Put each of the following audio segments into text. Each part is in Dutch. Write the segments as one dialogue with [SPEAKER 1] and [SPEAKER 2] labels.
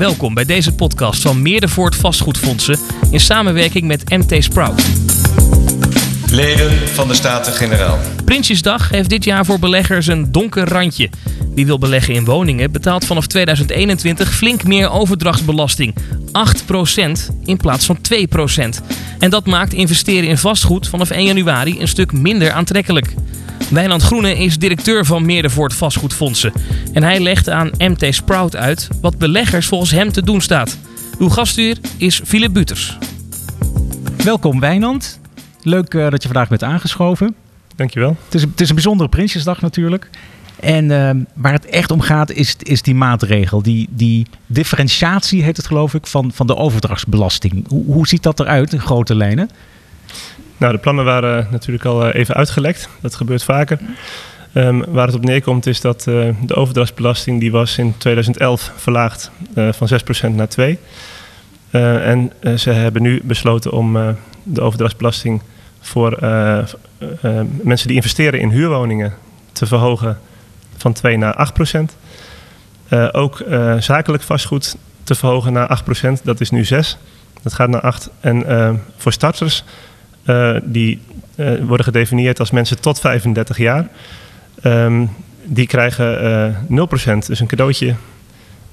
[SPEAKER 1] Welkom bij deze podcast van Meerdervoort Vastgoedfondsen in samenwerking met MT Sprout.
[SPEAKER 2] Leden van de Staten-Generaal.
[SPEAKER 1] Prinsjesdag heeft dit jaar voor beleggers een donker randje. Wie wil beleggen in woningen betaalt vanaf 2021 flink meer overdrachtsbelasting. 8% in plaats van 2%. En dat maakt investeren in vastgoed vanaf 1 januari een stuk minder aantrekkelijk. Wijnand Groene is directeur van Meerdervoort Vastgoedfondsen. En hij legt aan MT Sprout uit wat beleggers volgens hem te doen staat. Uw gastheer is Philip Buters.
[SPEAKER 3] Welkom Wijnand. Leuk uh, dat je vandaag bent aangeschoven.
[SPEAKER 4] Dankjewel.
[SPEAKER 3] Het is, het is een bijzondere Prinsjesdag natuurlijk. En uh, waar het echt om gaat is, is die maatregel. Die, die differentiatie heet het geloof ik van, van de overdrachtsbelasting. Hoe, hoe ziet dat eruit in grote lijnen?
[SPEAKER 4] Nou, de plannen waren natuurlijk al uh, even uitgelekt. Dat gebeurt vaker. Um, waar het op neerkomt is dat uh, de overdrachtsbelasting die was in 2011 verlaagd van 6% naar 2%. en ze hebben nu besloten om de overdrachtsbelasting voor mensen die investeren in huurwoningen te verhogen van 2 naar 8 procent. Uh, ook zakelijk vastgoed te verhogen naar 8 procent. Dat is nu 6. Dat gaat naar 8. En voor starters, die worden gedefinieerd als mensen tot 35 jaar, um, die krijgen 0 procent. Dus een cadeautje,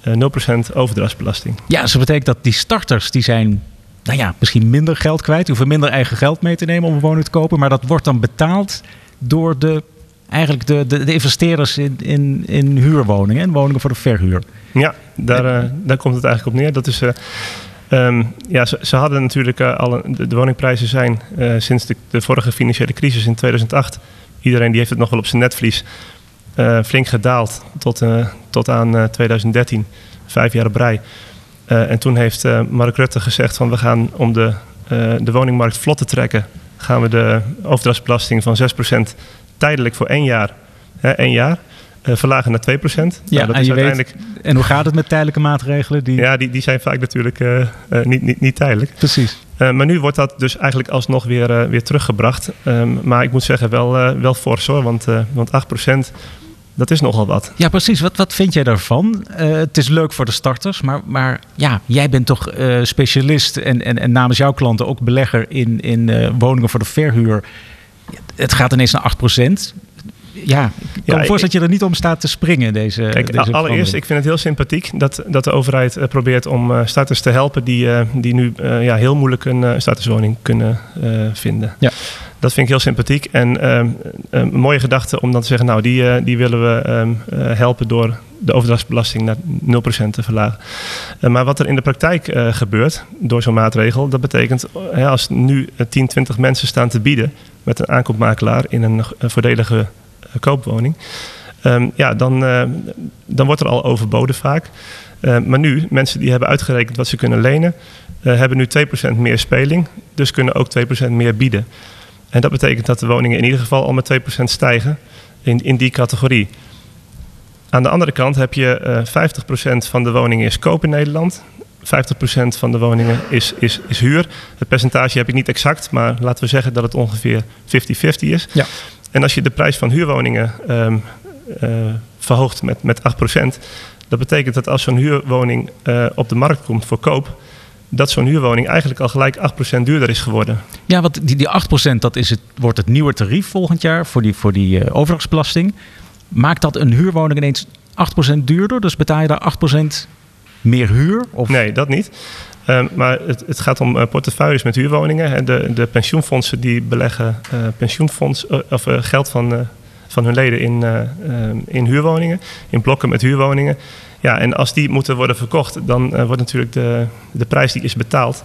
[SPEAKER 4] 0 procent overdrachtsbelasting.
[SPEAKER 3] Ja, dus dat betekent dat die starters, die zijn nou ja, misschien minder geld kwijt. Hoeven minder eigen geld mee te nemen om een woning te kopen. Maar dat wordt dan betaald door de eigenlijk de, de, de, investeerders in, in, in huurwoningen en woningen voor de verhuur.
[SPEAKER 4] Ja, daar, uh, daar komt het eigenlijk op neer. Dat is, uh, um, ja, ze, hadden natuurlijk uh, al de, woningprijzen zijn sinds de, vorige financiële crisis in 2008. Iedereen die heeft het nog wel op zijn netvlies. flink gedaald tot, tot aan 2013, vijf jaar rij. en toen heeft Mark Rutte gezegd van we gaan om de, de woningmarkt vlot te trekken, gaan we de overdrachtsbelasting van 6% tijdelijk voor één jaar, hè, één jaar verlagen naar 2%.
[SPEAKER 3] Ja, nou, dat en, is uiteindelijk... Weet, en hoe gaat het met tijdelijke maatregelen? Die...
[SPEAKER 4] Ja, die, die zijn vaak natuurlijk uh, uh, niet, niet, niet tijdelijk.
[SPEAKER 3] Precies.
[SPEAKER 4] maar nu wordt dat dus eigenlijk alsnog weer, weer teruggebracht. Um, maar ik moet zeggen, wel, wel fors hoor, want, want 8%. Dat is nogal wat.
[SPEAKER 3] Ja, precies. Wat, wat vind jij daarvan? het is leuk voor de starters, maar, maar ja, jij bent toch specialist en, en, en namens jouw klanten ook belegger in, in woningen voor de verhuur het gaat ineens naar 8 procent. Ja, ik kan me voorstellen dat je er niet om staat te springen. Deze,
[SPEAKER 4] Kijk,
[SPEAKER 3] deze
[SPEAKER 4] allereerst, ik vind het heel sympathiek dat, dat de overheid uh, probeert om uh, starters te helpen die, uh, die nu ja, heel moeilijk een starterswoning kunnen vinden. Ja. Dat vind ik heel sympathiek. En ehm, een mooie gedachte om dan te zeggen, nou, die, die willen we um, helpen door de overdrachtsbelasting naar 0% te verlagen. maar wat er in de praktijk gebeurt door zo'n maatregel, dat betekent als nu 10, 20 mensen staan te bieden met een aankoopmakelaar in een, voordelige koopwoning. Um, ja, dan, uh, dan wordt er al overboden vaak. Uh, maar nu, mensen die hebben uitgerekend wat ze kunnen lenen, hebben nu 2% meer speling. Dus kunnen ook 2% meer bieden. En dat betekent dat de woningen in ieder geval al met 2% stijgen in, in die categorie. Aan de andere kant heb je 50% van de woningen is koop in Nederland. 50% van de woningen is, is, is huur. Het percentage heb ik niet exact, maar laten we zeggen dat het ongeveer 50-50 is. Ja. En als je de prijs van huurwoningen um, uh, verhoogt met, met 8%, dat betekent dat als zo'n huurwoning uh, op de markt komt voor koop, dat zo'n huurwoning eigenlijk al gelijk 8% duurder is geworden.
[SPEAKER 3] Ja, want die, die 8% dat is het, wordt het nieuwe tarief volgend jaar voor die, voor die uh, overdrachtsbelasting. Maakt dat een huurwoning ineens 8% duurder? Dus betaal je daar 8% meer huur? Of?
[SPEAKER 4] Nee, dat niet. Um, maar het, het, gaat om uh, portefeuilles met huurwoningen. De, de pensioenfondsen die beleggen uh, pensioenfonds, uh, of geld van, van hun leden in, ehm, in huurwoningen, in blokken met huurwoningen. Ja, en als die moeten worden verkocht, dan wordt natuurlijk de, de prijs die is betaald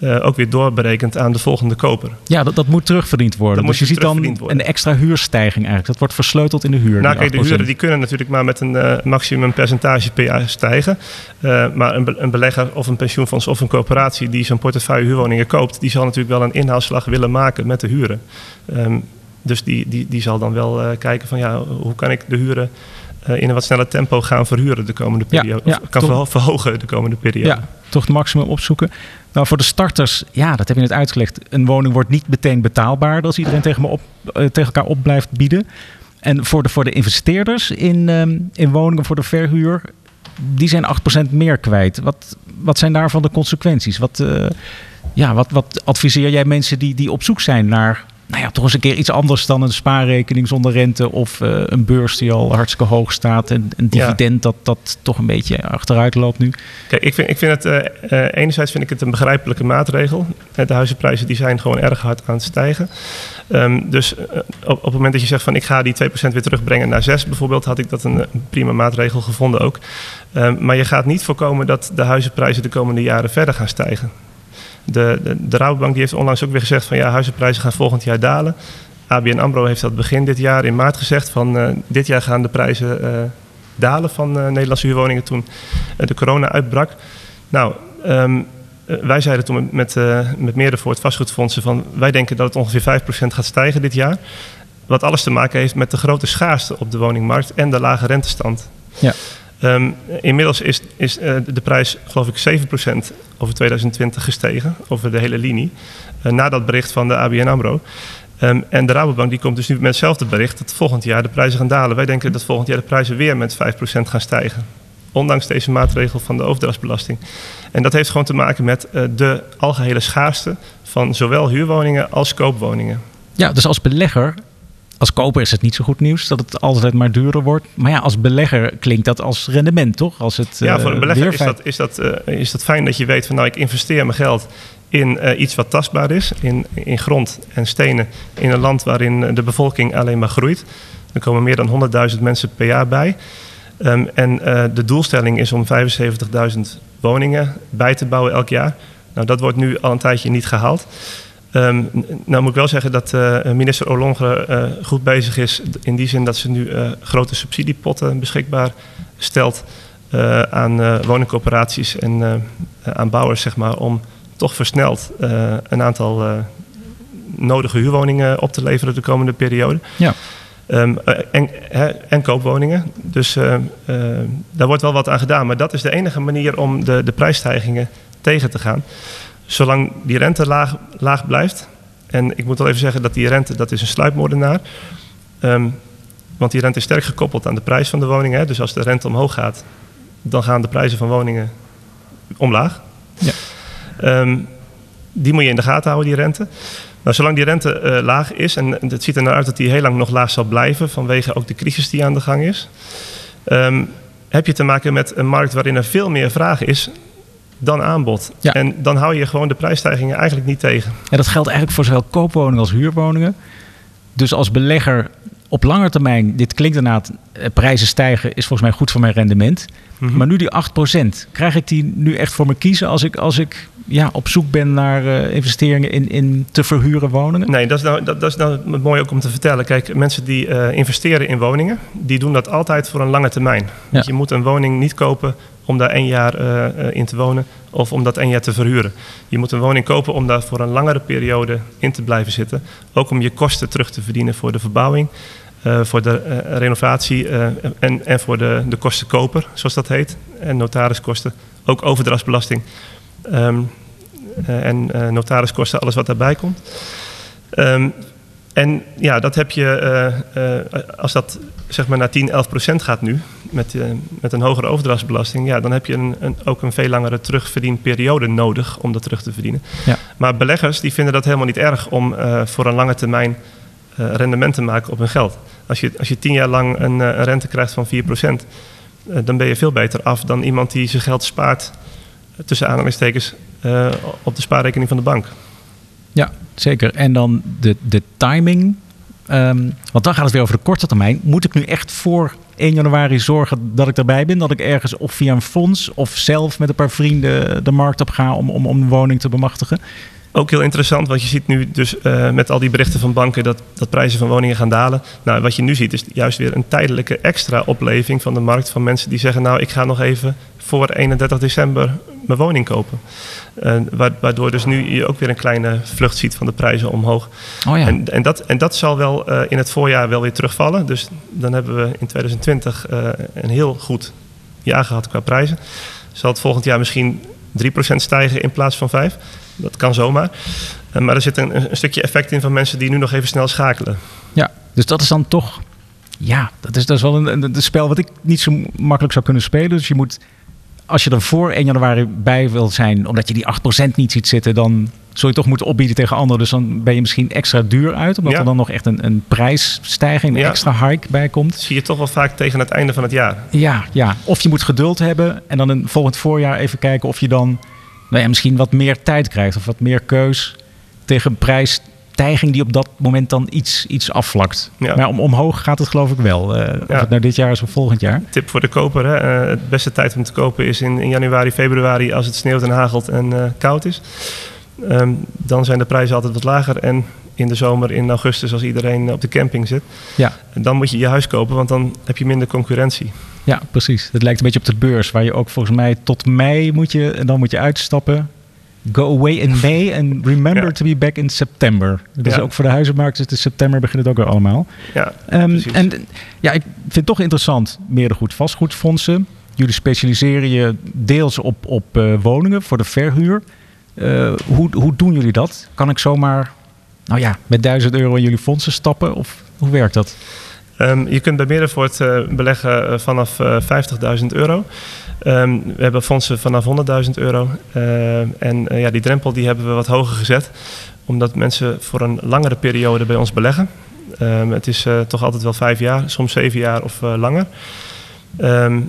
[SPEAKER 4] uh, ook weer doorberekend aan de volgende koper.
[SPEAKER 3] Ja, dat, dat moet terugverdiend worden. Dat dus je ziet dan worden. een extra huurstijging eigenlijk. Dat wordt versleuteld in de huur.
[SPEAKER 4] Nou, kijk, de huren die kunnen natuurlijk maar met een uh, maximum percentage per jaar stijgen. Uh, maar een, be een, belegger of een pensioenfonds of een coöperatie die zo'n portefeuille huurwoningen koopt, die zal natuurlijk wel een inhaalslag willen maken met de huren. Um, dus die, die, die zal dan wel kijken van ja, hoe kan ik de huren in een wat sneller tempo gaan verhuren de komende periode. Ja, ja, of kan verhogen de komende periode.
[SPEAKER 3] Ja, toch het maximum opzoeken. Nou, voor de starters, ja, dat heb je net uitgelegd. Een woning wordt niet meteen betaalbaar als iedereen tegen, me op, uh, tegen elkaar op blijft bieden. En voor de, voor de investeerders in, um, in woningen voor de verhuur, die zijn 8% meer kwijt. Wat, wat zijn daarvan de consequenties? Wat, ja, wat, wat adviseer jij mensen die, die op zoek zijn naar nou ja, toch eens een keer iets anders dan een spaarrekening zonder rente of uh, een beurs die al hartstikke hoog staat en een dividend dat, dat toch een beetje achteruit loopt nu?
[SPEAKER 4] Kijk, ik vind, ik vind het, uh, enerzijds vind ik het een begrijpelijke maatregel. De huizenprijzen die zijn gewoon erg hard aan het stijgen. Um, dus op, op, het moment dat je zegt van ik ga die 2% weer terugbrengen naar 6 bijvoorbeeld, had ik dat een, prima maatregel gevonden ook. Um, maar je gaat niet voorkomen dat de huizenprijzen de komende jaren verder gaan stijgen. De, de, Rabobank die heeft onlangs ook weer gezegd van ja, huizenprijzen gaan volgend jaar dalen. ABN AMRO heeft dat begin dit jaar in maart gezegd van uh, dit jaar gaan de prijzen uh, dalen van uh, Nederlandse huurwoningen toen de corona uitbrak. Nou, um, wij zeiden toen met, met meerdere voor het vastgoedfondsen van wij denken dat het ongeveer 5% gaat stijgen dit jaar. Wat alles te maken heeft met de grote schaarste op de woningmarkt en de lage rentestand. Ja. Um, inmiddels is, is uh, de prijs, geloof ik, 7% over 2020 gestegen, over de hele linie, uh, na dat bericht van de ABN AMRO. Um, en de Rabobank die komt dus nu met hetzelfde bericht dat volgend jaar de prijzen gaan dalen. Wij denken dat volgend jaar de prijzen weer met 5% gaan stijgen. Ondanks deze maatregel van de overdrachtsbelasting. En dat heeft gewoon te maken met uh, de algehele schaarste van zowel huurwoningen als koopwoningen.
[SPEAKER 3] Ja, dus als belegger als koper is het niet zo goed nieuws dat het altijd maar duurder wordt. Maar ja, als belegger klinkt dat als rendement, toch? Als het,
[SPEAKER 4] ja, voor een belegger is dat, is, dat, uh, is dat fijn dat je weet van nou, ik investeer mijn geld in uh, iets wat tastbaar is, in, in grond en stenen, in een land waarin de bevolking alleen maar groeit. Er komen meer dan 100.000 mensen per jaar bij. Um, en de doelstelling is om 75.000 woningen bij te bouwen elk jaar. Nou, dat wordt nu al een tijdje niet gehaald. Um, nou moet ik wel zeggen dat uh, minister Olongre uh, goed bezig is in die zin dat ze nu uh, grote subsidiepotten beschikbaar stelt aan woningcoöperaties en aan bouwers, zeg maar, om toch versneld een aantal nodige huurwoningen op te leveren de komende periode. Ja. Um, en, en, koopwoningen. Dus daar wordt wel wat aan gedaan. Maar dat is de enige manier om de, de prijsstijgingen tegen te gaan zolang die rente laag, laag blijft. En ik moet wel even zeggen dat die rente, dat is een sluipmoordenaar. Um, want die rente is sterk gekoppeld aan de prijs van de woning. Hè. Dus als de rente omhoog gaat, dan gaan de prijzen van woningen omlaag. Ja. Um, die moet je in de gaten houden, die rente. Nou, zolang die rente uh, laag is, en het ziet er naar uit dat die heel lang nog laag zal blijven, vanwege ook de crisis die aan de gang is, um, heb je te maken met een markt waarin er veel meer vraag is dan aanbod. Ja. En dan hou je gewoon de prijsstijgingen eigenlijk niet tegen.
[SPEAKER 3] En dat geldt eigenlijk voor zowel koopwoningen als huurwoningen. Dus als belegger op lange termijn, dit klinkt inderdaad, eh, prijzen stijgen is volgens mij goed voor mijn rendement. Mm -hmm. Maar nu die 8%, krijg ik die nu echt voor me kiezen als ik, als ik ja, op zoek ben naar uh, investeringen in, in te verhuren woningen?
[SPEAKER 4] Nee, dat is, nou, dat, dat is nou mooi ook om te vertellen. Kijk, mensen die uh, investeren in woningen, die doen dat altijd voor een lange termijn. Ja. Dus je moet een woning niet kopen om daar één jaar uh, in te wonen of om dat één jaar te verhuren. Je moet een woning kopen om daar voor een langere periode in te blijven zitten. Ook om je kosten terug te verdienen voor de verbouwing. Uh, voor de renovatie en, en voor de, de kosten koper, zoals dat heet. En notariskosten. Ook overdrachtsbelasting. Um, en notariskosten, alles wat daarbij komt. Um, en ja, dat heb je, als dat zeg maar naar 10, 11 procent gaat nu, met, met een hogere overdrachtsbelasting, ja, dan heb je een, een, ook een veel langere terugverdienperiode nodig om dat terug te verdienen. Ja. Maar beleggers die vinden dat helemaal niet erg om voor een lange termijn uh, rendement te maken op hun geld. Als je, als je tien jaar lang een, een rente krijgt van 4%, uh, dan ben je veel beter af dan iemand die zijn geld spaart, tussen aanhalingstekens, op de spaarrekening van de bank.
[SPEAKER 3] Ja, zeker. En dan de, de timing. Um, want dan gaat het weer over de korte termijn. Moet ik nu echt voor 1 januari zorgen dat ik erbij ben? Dat ik ergens of via een fonds of zelf met een paar vrienden de markt op ga om, om, om een woning te bemachtigen?
[SPEAKER 4] Ook heel interessant, want je ziet nu dus uh, met al die berichten van banken dat, dat prijzen van woningen gaan dalen. Nou, wat je nu ziet is juist weer een tijdelijke extra opleving van de markt van mensen die zeggen, nou, ik ga nog even voor 31 december mijn woning kopen. Waardoor dus nu je ook weer een kleine vlucht ziet van de prijzen omhoog. Oh ja. en, en, dat, en dat zal wel uh, in het voorjaar wel weer terugvallen. Dus dan hebben we in 2020 een heel goed jaar gehad qua prijzen. Zal het volgend jaar misschien 3% stijgen in plaats van 5%. Dat kan zomaar. Maar er zit een, een, stukje effect in van mensen die nu nog even snel schakelen.
[SPEAKER 3] Ja, dus dat is dan toch ja, dat is, dat is wel een, een, spel wat ik niet zo makkelijk zou kunnen spelen. Dus je moet, als je er voor 1 januari bij wil zijn, omdat je die 8% niet ziet zitten, dan zul je toch moeten opbieden tegen anderen. Dus dan ben je misschien extra duur uit, omdat er dan nog echt een, een prijsstijging, een extra hike bij komt.
[SPEAKER 4] zie je toch wel vaak tegen het einde van het jaar.
[SPEAKER 3] Ja, ja. Of je moet geduld hebben en dan een volgend voorjaar even kijken of je dan nou ja, misschien wat meer tijd krijgt of wat meer keus tegen een prijsstijging die op dat moment dan iets, iets afvlakt. Maar om, omhoog gaat het geloof ik wel. Uh, of het nou dit jaar is of volgend jaar.
[SPEAKER 4] Tip voor de koper. Hè? Uh, het beste tijd om te kopen is in, in, januari, februari als het sneeuwt en hagelt en uh, koud is. Um, dan zijn de prijzen altijd wat lager. En in de zomer, in augustus, als iedereen op de camping zit. Ja. Dan moet je je huis kopen, want dan heb je minder concurrentie.
[SPEAKER 3] Ja, precies. Het lijkt een beetje op de beurs, waar je ook volgens mij tot mei moet je, en dan moet je uitstappen. Go away in May and remember to be back in September. Dus ook voor de huizenmarkt is in september begint het ook weer allemaal. Ja, um, en ja, ik vind het toch interessant, meer goed vastgoedfondsen. Jullie specialiseren je deels op, op uh, woningen voor de verhuur. Uh, hoe, hoe doen jullie dat? Kan ik zomaar, nou ja, met 1000 euro in jullie fondsen stappen? Of hoe werkt dat?
[SPEAKER 4] Um, je kunt bij Middenvoort uh, beleggen uh, vanaf 50.000 euro. Um, we hebben fondsen vanaf 100.000 euro. en ja, die drempel die hebben we wat hoger gezet. Omdat mensen voor een langere periode bij ons beleggen. Um, het is toch altijd wel vijf jaar, soms zeven jaar of langer.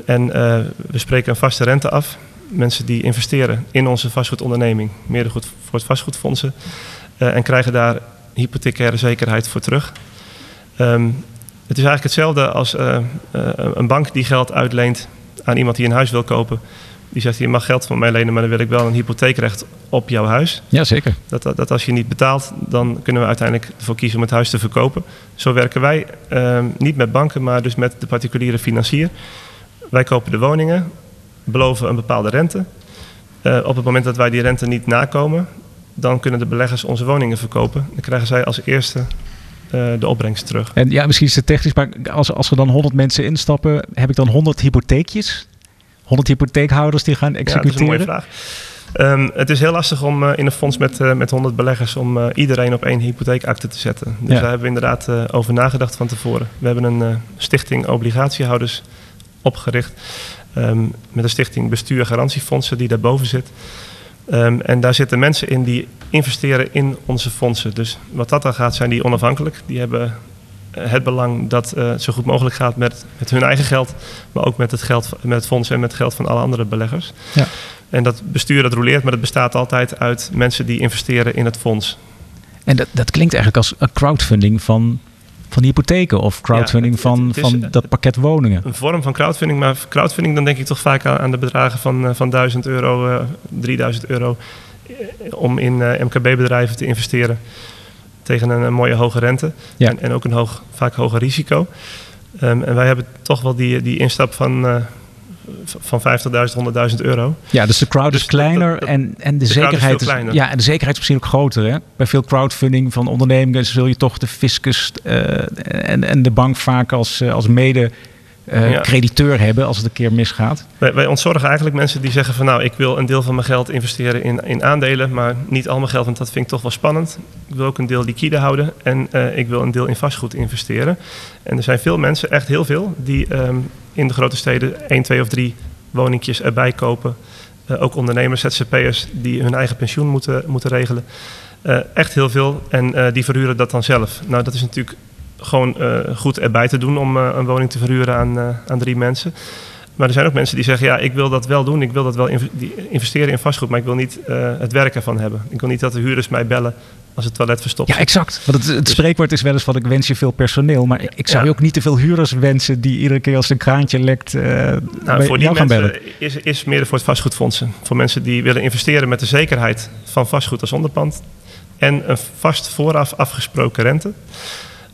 [SPEAKER 4] en we spreken een vaste rente af mensen die investeren in onze vastgoedonderneming, goed voor het vastgoedfondsen, en krijgen daar hypothecaire zekerheid voor terug. Het is eigenlijk hetzelfde als een bank die geld uitleent aan iemand die een huis wil kopen. Die zegt, je mag geld van mij lenen, maar dan wil ik wel een hypotheekrecht op jouw huis.
[SPEAKER 3] Ja, zeker.
[SPEAKER 4] Dat, dat, dat als je niet betaalt, dan kunnen we uiteindelijk ervoor kiezen om het huis te verkopen. Zo werken wij uh, niet met banken, maar dus met de particuliere financier. Wij kopen de woningen, beloven een bepaalde rente. Uh, op het moment dat wij die rente niet nakomen, dan kunnen de beleggers onze woningen verkopen. Dan krijgen zij als eerste de opbrengst terug.
[SPEAKER 3] En ja, misschien is het technisch, maar als, als er dan 100 mensen instappen, heb ik dan 100 hypotheekjes? 100 hypotheekhouders die gaan executeren?
[SPEAKER 4] Ja, dat is een mooie vraag. Um, het is heel lastig om uh, in een fonds met, uh, met 100 beleggers om uh, iedereen op één hypotheekakte te zetten. Dus ja. daar hebben we inderdaad over nagedacht van tevoren. We hebben een stichting obligatiehouders opgericht. Um, met een stichting bestuur garantiefondsen die daarboven zit. Um, en daar zitten mensen in die investeren in onze fondsen. Dus wat dat dan gaat, zijn die onafhankelijk. Die hebben eh, het belang dat uh, het zo goed mogelijk gaat met, met hun eigen geld, maar ook met het, geld, met het fonds en met het geld van alle andere beleggers. Ja. En dat bestuur dat roleert, maar dat bestaat altijd uit mensen die investeren in het fonds.
[SPEAKER 3] En dat, dat klinkt eigenlijk als een crowdfunding van van hypotheken of crowdfunding van, van dat pakket woningen.
[SPEAKER 4] Een vorm van crowdfunding, maar crowdfunding dan denk ik toch vaak aan, de bedragen van, eh, van 1000 euro, uh, eh, 3000 euro eh, om in MKB-bedrijven te investeren tegen een, een mooie hoge rente ja. en, en, ook een hoog, vaak hoger risico. Um, en wij hebben toch wel die, die instap van van 50.000, 100.000 euro.
[SPEAKER 3] Ja, dus de crowd is dus kleiner en, en de, zekerheid is, ja, en de zekerheid is misschien ook groter. Hè? Bij veel crowdfunding van ondernemingen zul je toch de fiscus uh, en, en de bank vaak als, als mede uh, crediteur hebben als het een keer misgaat?
[SPEAKER 4] Wij, wij, ontzorgen eigenlijk mensen die zeggen van nou, ik wil een deel van mijn geld investeren in, in aandelen, maar niet al mijn geld, want dat vind ik toch wel spannend. Ik wil ook een deel liquide houden en uh, ik wil een deel in vastgoed investeren. En er zijn veel mensen, echt heel veel, die um, in de grote steden één, twee of drie woningjes erbij kopen. Uh, ook ondernemers, ZZP'ers die hun eigen pensioen moeten, moeten regelen. echt heel veel en die verhuren dat dan zelf. Nou, dat is natuurlijk gewoon uh, goed erbij te doen om uh, een woning te verhuren aan, uh, aan drie mensen. Maar er zijn ook mensen die zeggen, ja, ik wil dat wel doen. Ik wil dat wel investeren in vastgoed, maar ik wil niet het werk ervan hebben. Ik wil niet dat de huurders mij bellen als het toilet verstopt
[SPEAKER 3] Ja, exact. Want het, het dus- spreekwoord is wel eens van ik wens je veel personeel. Maar ik zou je ook niet te veel huurders wensen die iedere keer als een kraantje lekt nou,
[SPEAKER 4] voor die gaan bellen. Is, is meer voor het vastgoedfondsen. Voor mensen die willen investeren met de zekerheid van vastgoed als onderpand. En een vast vooraf afgesproken rente.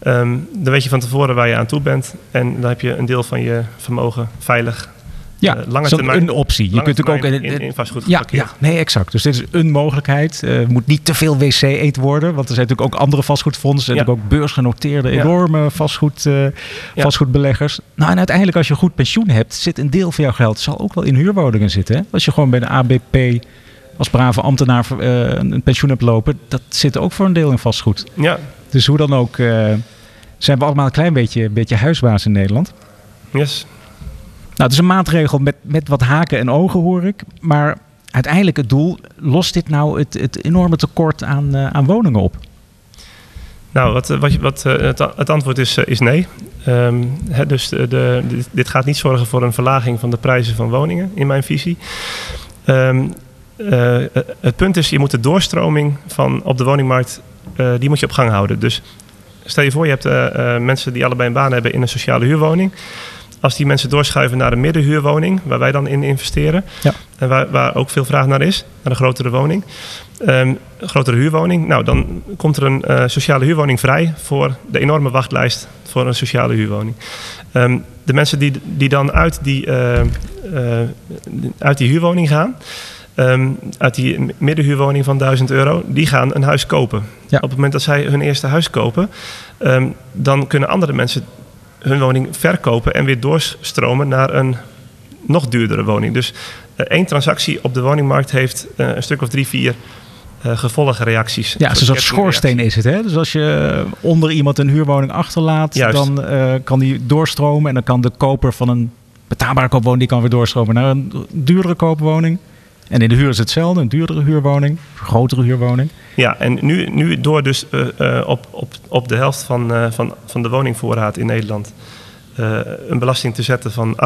[SPEAKER 4] Um, dan weet je van tevoren waar je aan toe bent. En dan heb je een deel van je vermogen veilig
[SPEAKER 3] ja, uh, lange termijn, een optie. Je kunt ook
[SPEAKER 4] in, in, vastgoed
[SPEAKER 3] ja, ja, nee, exact. Dus dit is een mogelijkheid. Uh, moet niet te veel wc-eet worden, want er zijn natuurlijk ook andere vastgoedfondsen. Er zijn ook beursgenoteerde enorme vastgoed, uh, vastgoedbeleggers. Nou, en uiteindelijk als je goed pensioen hebt, zit een deel van jouw geld zal ook wel in huurwoningen zitten. Hè? Als je gewoon bij de ABP als brave ambtenaar een pensioen hebt lopen, dat zit ook voor een deel in vastgoed. Ja. Dus hoe dan ook zijn we allemaal een klein beetje, beetje huisbaas in Nederland.
[SPEAKER 4] Yes.
[SPEAKER 3] Nou, het is een maatregel met, met wat haken en ogen, hoor ik. Maar uiteindelijk het doel, lost dit nou het, het enorme tekort aan, uh, aan woningen op?
[SPEAKER 4] Nou, wat, wat, wat het, het, antwoord is, is nee. Um, dus de, de, dit gaat niet zorgen voor een verlaging van de prijzen van woningen, in mijn visie. Um, uh, het punt is, je moet de doorstroming van op de woningmarkt, uh, die moet je op gang houden. Dus stel je voor, je hebt uh, mensen die allebei een baan hebben in een sociale huurwoning. Als die mensen doorschuiven naar een middenhuurwoning, waar wij dan in investeren, ja. en waar, waar ook veel vraag naar is, naar een grotere woning, um, een grotere huurwoning, nou dan komt er een sociale huurwoning vrij voor de enorme wachtlijst voor een sociale huurwoning. Um, de mensen die, die dan uit die, uit die huurwoning gaan, um, uit die middenhuurwoning van 1000 euro, die gaan een huis kopen. Ja. Op het moment dat zij hun eerste huis kopen, um, dan kunnen andere mensen hun woning verkopen en weer doorstromen naar een nog duurdere woning. Dus uh, één transactie op de woningmarkt heeft uh, een stuk of drie, vier uh, gevolgreacties.
[SPEAKER 3] Ja, zo'n soort schoorsteen is het. Hè? Dus als je onder iemand een huurwoning achterlaat, Juist. dan uh, kan die doorstromen. En dan kan de koper van een betaalbare koopwoning die kan weer doorstromen naar een duurdere koopwoning. En in de huur is hetzelfde, een duurdere huurwoning, een grotere huurwoning.
[SPEAKER 4] Ja, en nu, nu door dus uh, op, op, op de helft van, uh, van, van de woningvoorraad in Nederland een belasting te zetten van 8%.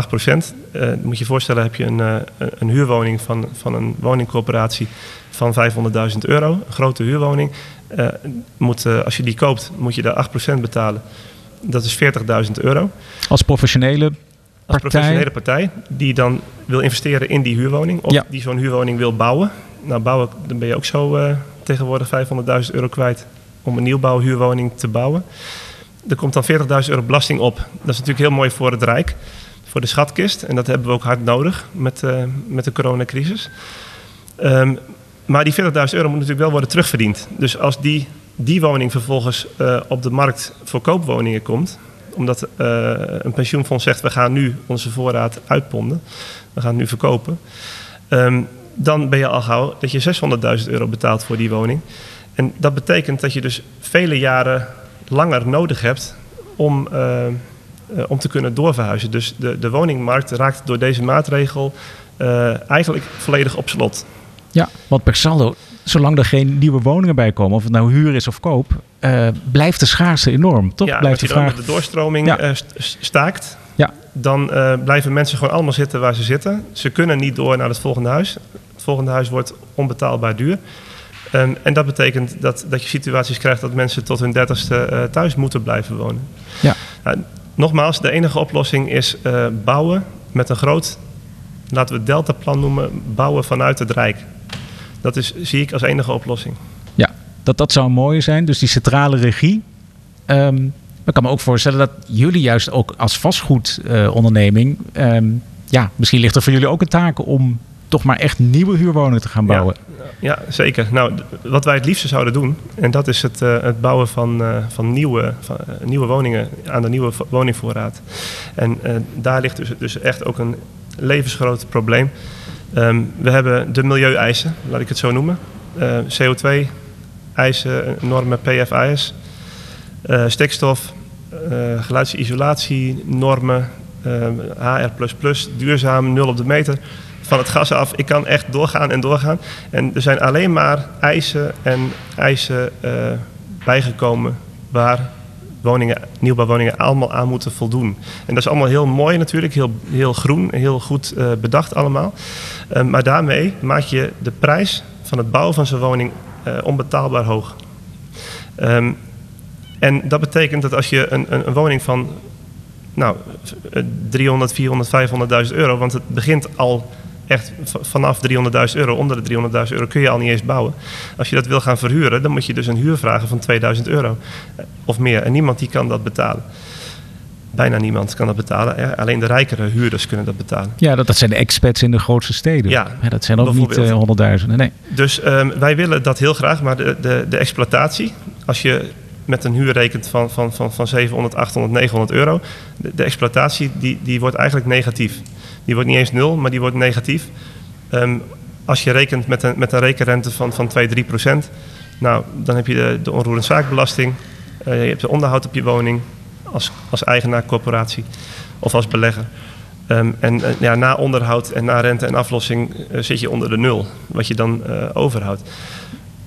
[SPEAKER 4] moet je je voorstellen, heb je een, een huurwoning van, van een woningcorporatie van 500.000 euro, een grote huurwoning. moet, als je die koopt, moet je daar 8% betalen. Dat is 40.000 euro.
[SPEAKER 3] Als professionele
[SPEAKER 4] als professionele partij die dan wil investeren in die huurwoning of die zo'n huurwoning wil bouwen. Nou, bouwen, dan ben je ook zo uh, tegenwoordig 500.000 euro kwijt om een nieuwbouwhuurwoning te bouwen. Er komt dan 40.000 euro belasting op. Dat is natuurlijk heel mooi voor het Rijk, voor de schatkist. En dat hebben we ook hard nodig met, uh, met de coronacrisis. Um, maar die 40.000 euro moet natuurlijk wel worden terugverdiend. Dus als die, die woning vervolgens uh, op de markt voor koopwoningen komt, omdat uh, een pensioenfonds zegt: we gaan nu onze voorraad uitponden, we gaan nu verkopen. Um, dan ben je al gauw dat je 600.000 euro betaalt voor die woning. En dat betekent dat je dus vele jaren langer nodig hebt om, uh, uh, om te kunnen doorverhuizen. Dus de, de woningmarkt raakt door deze maatregel eigenlijk volledig op slot.
[SPEAKER 3] Ja, want per saldo zolang er geen nieuwe woningen bij komen, of het nou huur is of koop, uh, blijft de schaarste enorm. Toch?
[SPEAKER 4] Ja,
[SPEAKER 3] blijft
[SPEAKER 4] de, vraag... de doorstroming ja. uh, staakt, ja. dan uh, blijven mensen gewoon allemaal zitten waar ze zitten. Ze kunnen niet door naar het volgende huis. Het volgende huis wordt onbetaalbaar duur. Um, en dat betekent dat, dat je situaties krijgt dat mensen tot hun dertigste thuis moeten blijven wonen. Ja. Nou, nogmaals, de enige oplossing is bouwen met een groot, laten we het deltaplan noemen, bouwen vanuit het Rijk. Dat is, zie ik als enige oplossing.
[SPEAKER 3] Ja, dat, dat zou mooi zijn. Dus die centrale regie. Um, ik kan me ook voorstellen dat jullie juist ook als vastgoedonderneming... Um, ja, misschien ligt er voor jullie ook een taak om toch maar echt nieuwe huurwoningen te gaan bouwen.
[SPEAKER 4] Ja, ja, zeker. Nou, wat wij het liefste zouden doen, en dat is het, uh, het bouwen van, uh, van, nieuwe, van uh, nieuwe woningen aan de nieuwe woningvoorraad. En daar ligt dus, dus echt ook een levensgroot probleem. Um, we hebben de milieueisen, laat ik het zo noemen. Uh, CO2-eisen, normen PFAS, uh, stikstof, uh, geluidsisolatienormen, HR++, duurzaam, nul op de meter. Van het gas af, ik kan echt doorgaan en doorgaan. En er zijn alleen maar eisen en eisen bijgekomen waar woningen, nieuwbouwwoningen allemaal aan moeten voldoen. En dat is allemaal heel mooi natuurlijk, heel, heel groen, heel goed uh, bedacht allemaal. Uh, maar daarmee maak je de prijs van het bouwen van zo'n woning uh, onbetaalbaar hoog. Um, en dat betekent dat als je een, een, een woning van nou, 300, 400, 500.000 euro, want het begint al echt vanaf 300.000 euro, onder de 300.000 euro kun je al niet eens bouwen. Als je dat wil gaan verhuren, dan moet je dus een huur vragen van 2000 euro eh, of meer. En niemand die kan dat betalen. Bijna niemand kan dat betalen. Alleen de rijkere huurders kunnen dat betalen.
[SPEAKER 3] Ja, dat, dat zijn de expats in de grootste steden. Ja, ja dat zijn ook niet uh, honderdduizenden. Nee.
[SPEAKER 4] Dus um, wij willen dat heel graag, maar de, de, de exploitatie, als je met een huur rekent van, van, van, van 700, 800, 900 euro, de, de exploitatie die, die wordt eigenlijk negatief. Die wordt niet eens nul, maar die wordt negatief. Um, als je rekent met een, met een rekenrente van, van 2, 3 procent, nou, dan heb je de, de onroerend zaakbelasting, uh, je hebt de onderhoud op je woning, als, als eigenaar corporatie of als belegger. Ehm, en ja, na onderhoud en na rente en aflossing zit je onder de nul, wat je dan overhoudt.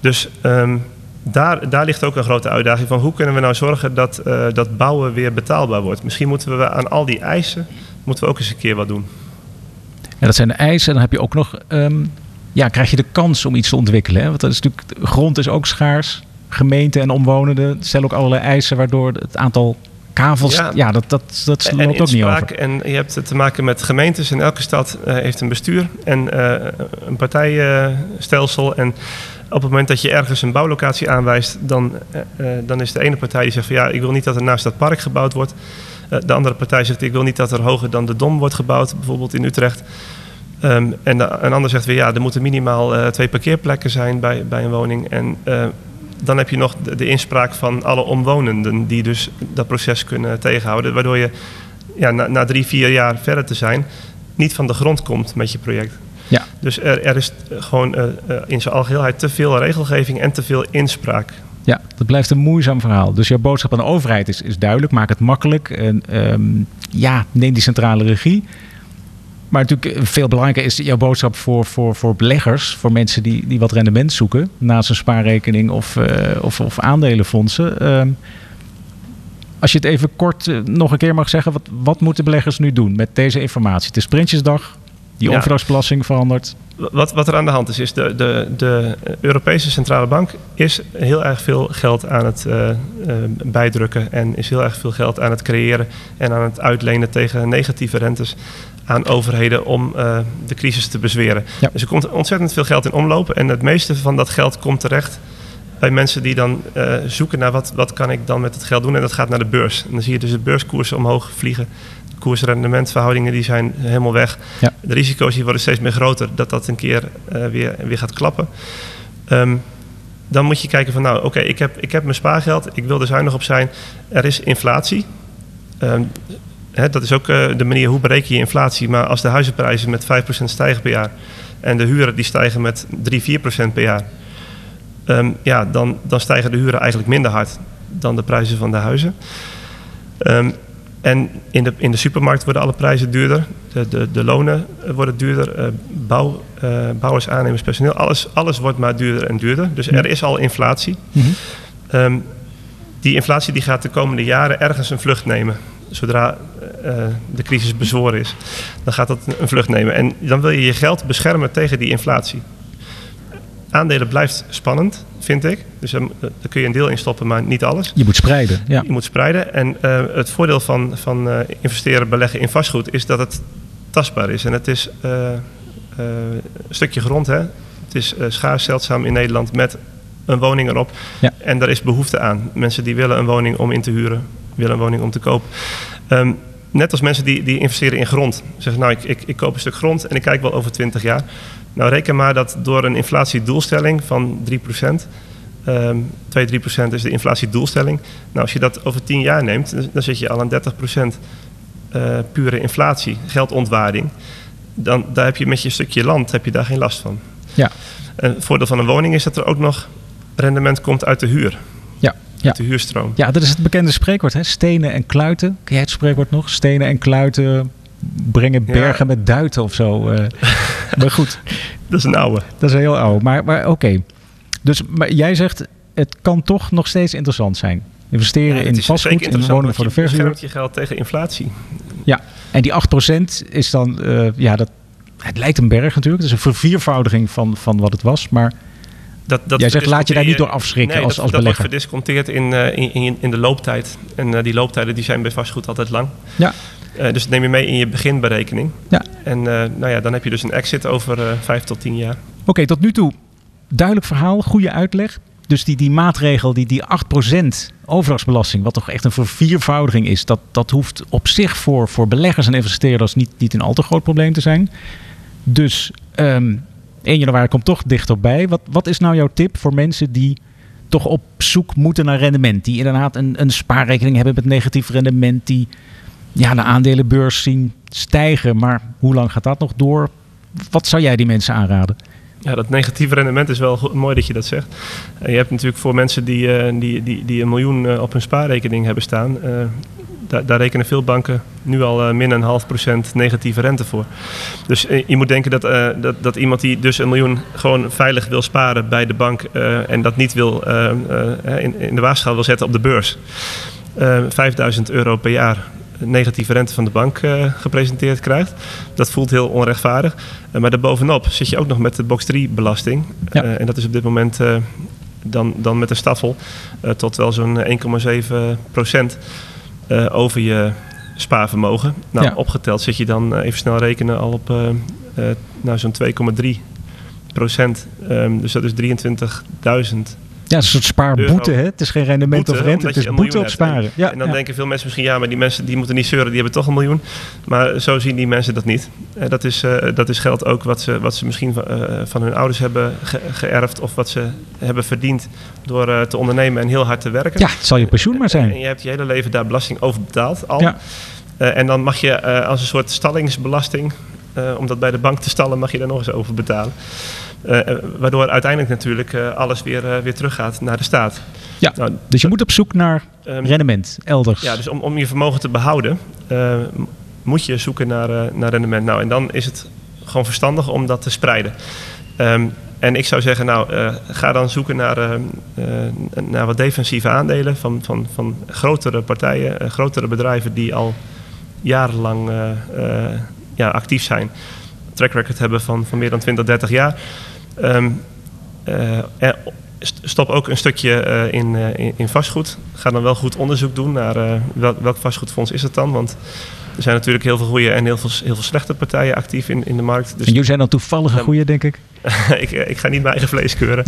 [SPEAKER 4] Dus ehm, daar, daar ligt ook een grote uitdaging van hoe kunnen we nou zorgen dat, dat bouwen weer betaalbaar wordt. Misschien moeten we aan al die eisen moeten we ook eens een keer wat doen.
[SPEAKER 3] Dat zijn de eisen. En dan heb je ook nog, um, ja, krijg je de kans om iets te ontwikkelen. Hè? Want dat is natuurlijk, grond is ook schaars. Gemeenten en omwonenden stellen ook allerlei eisen, waardoor het aantal kavels, ja, dat, dat, dat loopt ook niet over.
[SPEAKER 4] En je hebt te maken met gemeentes en elke stad uh, heeft een bestuur en uh, een partijstelsel. en op het moment dat je ergens een bouwlocatie aanwijst, dan, uh, dan is de ene partij die zegt van ja, ik wil niet dat er naast dat park gebouwd wordt. Eh, de andere partij zegt ik wil niet dat er hoger dan de Dom wordt gebouwd, bijvoorbeeld in Utrecht. Um, en de, een ander zegt weer ja, er moeten minimaal uh, twee parkeerplekken zijn bij, bij een woning. En uh, dan heb je nog de, de, inspraak van alle omwonenden die dus dat proces kunnen tegenhouden. Waardoor je ja, na, na drie, vier jaar verder te zijn niet van de grond komt met je project. Ja. Dus er, er is gewoon uh, in zijn algeheelheid te veel regelgeving en te veel inspraak.
[SPEAKER 3] Ja, dat blijft een moeizaam verhaal. Dus jouw boodschap aan de overheid is, is duidelijk. Maak het makkelijk. En, um, ja, neem die centrale regie. Maar natuurlijk veel belangrijker is jouw boodschap voor, voor, voor beleggers. Voor mensen die, die wat rendement zoeken. Naast een spaarrekening of, uh, of, of aandelenfondsen. Um, als je het even kort uh, nog een keer mag zeggen. Wat, wat moeten beleggers nu doen met deze informatie? Het is Prinsjesdag. Die ja. overdrachtsbelasting verandert.
[SPEAKER 4] Wat, wat er aan de hand is, is de, de, de Europese Centrale Bank is heel erg veel geld aan het uh, uh, bijdrukken en is heel erg veel geld aan het creëren en aan het uitlenen tegen negatieve rentes aan overheden om uh, de crisis te bezweren. Ja. Dus er komt ontzettend veel geld in omloop en het meeste van dat geld komt terecht bij mensen die dan zoeken naar wat, wat kan ik dan met het geld doen en dat gaat naar de beurs. En dan zie je dus de beurskoersen omhoog vliegen koers-rendementverhoudingen die zijn helemaal weg. Ja. De risico's die worden steeds meer groter dat dat een keer uh, weer, weer gaat klappen. Um, dan moet je kijken van nou, oké, okay, ik, heb, ik heb mijn spaargeld, ik wil er zuinig op zijn. Er is inflatie. Um, hè, dat is ook uh, de manier hoe bereken je inflatie. Maar als de huizenprijzen met 5% stijgen per jaar en de huren die stijgen met 3, 4% per jaar. Um, ja, dan, dan stijgen de huren eigenlijk minder hard dan de prijzen van de huizen. Um, en in de, in de supermarkt worden alle prijzen duurder. De, de, de lonen worden duurder. Uh, bouw, uh, bouwers, aannemers, personeel. Alles, alles wordt maar duurder en duurder. Dus er is al inflatie. Mm -hmm. um, die inflatie die gaat de komende jaren ergens een vlucht nemen. Zodra uh, de crisis bezworen is, dan gaat dat een vlucht nemen. En dan wil je je geld beschermen tegen die inflatie aandelen blijft spannend, vind ik. Dus daar kun je een deel in stoppen, maar niet alles.
[SPEAKER 3] Je moet spreiden. Ja.
[SPEAKER 4] Je moet spreiden. En uh, het voordeel van, van uh, investeren, beleggen in vastgoed is dat het tastbaar is. En het is uh, een stukje grond. Hè? Het is schaars, zeldzaam in Nederland met een woning erop. Ja. En daar is behoefte aan. Mensen die willen een woning om in te huren, willen een woning om te kopen. Um, net als mensen die, die investeren in grond. Zeggen, nou, ik, ik, ik koop een stuk grond en ik kijk wel over 20 jaar. Nou, reken maar dat door een inflatiedoelstelling van 3%, um, 2, 3% is de inflatiedoelstelling. Nou, als je dat over 10 jaar neemt, dan zit je al aan 30% uh, pure inflatie, geldontwaarding. Dan daar heb je met je stukje land heb je daar geen last van. Ja. En het voordeel van een woning is dat er ook nog rendement komt uit de huur.
[SPEAKER 3] Ja.
[SPEAKER 4] Ja. de huurstroom.
[SPEAKER 3] Ja, dat is het bekende spreekwoord, hè? Stenen en kluiten. Ken jij het spreekwoord nog? Stenen en kluiten brengen bergen ja. met duiten of zo. Uh, maar goed.
[SPEAKER 4] Dat is een oude.
[SPEAKER 3] Dat is een heel oude. Maar, maar oké. Okay. Dus maar jij zegt, het kan toch nog steeds interessant zijn. Investeren ja, in vastgoed, in woningen voor de verhuur.
[SPEAKER 4] Je je geld tegen inflatie.
[SPEAKER 3] Ja, en die 8% is dan, uh, ja, dat, het lijkt een berg natuurlijk. Het is een verviervoudiging van, van wat het was. Maar dat, dat Jij zegt, laat je daar niet door afschrikken
[SPEAKER 4] nee,
[SPEAKER 3] als,
[SPEAKER 4] dat,
[SPEAKER 3] als
[SPEAKER 4] dat
[SPEAKER 3] belegger.
[SPEAKER 4] wordt verdisconteerd in, uh, in, in, in, de looptijd. En uh, die looptijden die zijn bij vastgoed altijd lang.
[SPEAKER 3] Ja.
[SPEAKER 4] Uh, dus dat neem je mee in je beginberekening. Ja. En nou ja, dan heb je dus een exit over vijf tot tien jaar.
[SPEAKER 3] Oké, okay, tot nu toe duidelijk verhaal, goede uitleg. Dus die, die maatregel, die, die 8% overdrachtsbelasting, wat toch echt een verviervoudiging is, dat, dat hoeft op zich voor, voor beleggers en investeerders niet, niet een al te groot probleem te zijn. Dus um, 1 januari komt toch dichterbij. Wat, wat is nou jouw tip voor mensen die toch op zoek moeten naar rendement? Die inderdaad een, een spaarrekening hebben met negatief rendement. Die ja, de aandelenbeurs zien stijgen. Maar hoe lang gaat dat nog door? Wat zou jij die mensen aanraden?
[SPEAKER 4] Ja, dat negatieve rendement is wel mooi dat je dat zegt. Je hebt natuurlijk voor mensen die, uh, die, die, die een miljoen uh, op hun spaarrekening hebben staan. daar, daar, rekenen veel banken nu al min een half procent negatieve rente voor. Dus je moet denken dat, dat, dat iemand die dus een miljoen gewoon veilig wil sparen bij de bank en dat niet wil in, in de waagschaal wil zetten op de beurs. 5000 euro per jaar negatieve rente van de bank uh, gepresenteerd krijgt. Dat voelt heel onrechtvaardig. Uh, maar daarbovenop zit je ook nog met de box 3 belasting. Ja. Uh, en dat is op dit moment dan, dan met een staffel tot wel zo'n 1,7 procent over je spaarvermogen. Nou, ja. opgeteld zit je dan even snel rekenen al op nou, zo'n 2,3 procent. Um, dus dat is 23.000
[SPEAKER 3] ja, een soort spaarboete. Hè? Het is geen rendement of rente, het is boete op sparen.
[SPEAKER 4] Ja, en dan denken veel mensen misschien, ja, maar die mensen die moeten niet zeuren, die hebben toch een miljoen. Maar zo zien die mensen dat niet. Uh, dat, is, uh, dat is geld ook wat ze, wat ze misschien van, uh, van hun ouders hebben ge geërfd of wat ze hebben verdiend door te ondernemen en heel hard te werken.
[SPEAKER 3] Ja, het zal je pensioen maar zijn.
[SPEAKER 4] En je hebt je hele leven daar belasting over betaald al. Ja. en dan mag je als een soort stallingsbelasting, om dat bij de bank te stallen, mag je daar nog eens over betalen. Uh, waardoor uiteindelijk natuurlijk uh, alles weer, uh, weer teruggaat naar de staat.
[SPEAKER 3] Ja, nou, dus je moet op zoek naar um, rendement elders.
[SPEAKER 4] Ja, dus om, om je vermogen te behouden moet je zoeken naar, naar rendement. Nou, en dan is het gewoon verstandig om dat te spreiden. Um, en ik zou zeggen, nou, ga dan zoeken naar, naar wat defensieve aandelen van, van, van grotere partijen, grotere bedrijven die al jarenlang ja, actief zijn. Track record hebben van, van meer dan 20, 30 jaar. Um, uh, stop ook een stukje uh, in, uh, in, vastgoed. Ga dan wel goed onderzoek doen naar welk, welk vastgoedfonds is het dan. Want er zijn natuurlijk heel veel goede en heel veel, heel veel slechte partijen actief in, in de markt.
[SPEAKER 3] Dus en jullie zijn dan toevallige goede, denk ik?
[SPEAKER 4] ik, ik ga niet mijn eigen vlees keuren.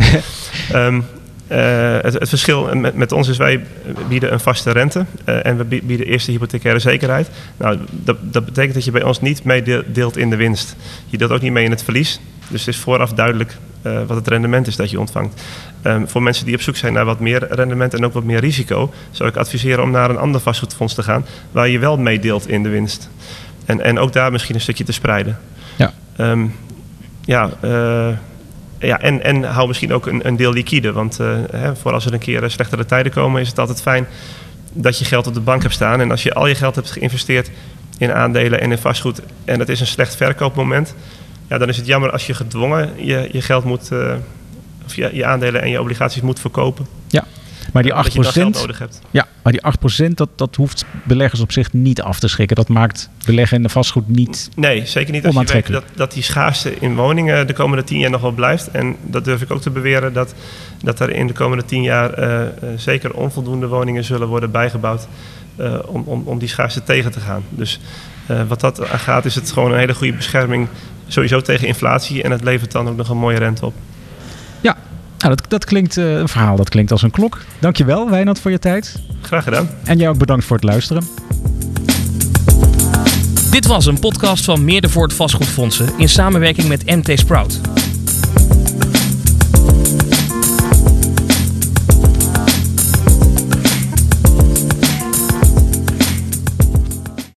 [SPEAKER 4] um, Uh, het, het, verschil met, met, ons is wij bieden een vaste rente uh, en we bieden eerste hypothecaire zekerheid. Nou, dat, dat, betekent dat je bij ons niet meedeelt in de winst. Je deelt ook niet mee in het verlies. Dus het is vooraf duidelijk uh, wat het rendement is dat je ontvangt. Um, voor mensen die op zoek zijn naar wat meer rendement en ook wat meer risico, zou ik adviseren om naar een ander vastgoedfonds te gaan waar je wel meedeelt in de winst. En, en ook daar misschien een stukje te spreiden.
[SPEAKER 3] Ja.
[SPEAKER 4] Um, ja, ja, en, en hou misschien ook een, een deel liquide. Want uh, hè, voor als er een keer slechtere tijden komen, is het altijd fijn dat je geld op de bank hebt staan. En als je al je geld hebt geïnvesteerd in aandelen en in vastgoed en het is een slecht verkoopmoment, ja, dan is het jammer als je gedwongen je, je geld moet, uh, of je, je aandelen en je obligaties moet verkopen.
[SPEAKER 3] Ja. Maar die 8%, nodig hebt. Ja, maar die 8% dat, dat hoeft beleggers op zich niet af te schrikken. Dat maakt beleggen in de vastgoed niet
[SPEAKER 4] Nee, zeker niet als je weet dat, dat die schaarste in woningen de komende 10 jaar nog wel blijft. En dat durf ik ook te beweren dat, dat er in de komende 10 jaar uh, zeker onvoldoende woningen zullen worden bijgebouwd. Uh, om, om, om die schaarste tegen te gaan. Dus uh, wat dat gaat, is het gewoon een hele goede bescherming sowieso tegen inflatie. En het levert dan ook nog een mooie rente op.
[SPEAKER 3] Ja, nou, dat, dat klinkt uh, een verhaal, dat klinkt als een klok. Dankjewel, Wijnand, voor je tijd.
[SPEAKER 4] Graag gedaan.
[SPEAKER 3] En jij ook bedankt voor het luisteren.
[SPEAKER 1] Dit was een podcast van Meerdervoort Vastgoedfondsen in samenwerking met MT Sprout.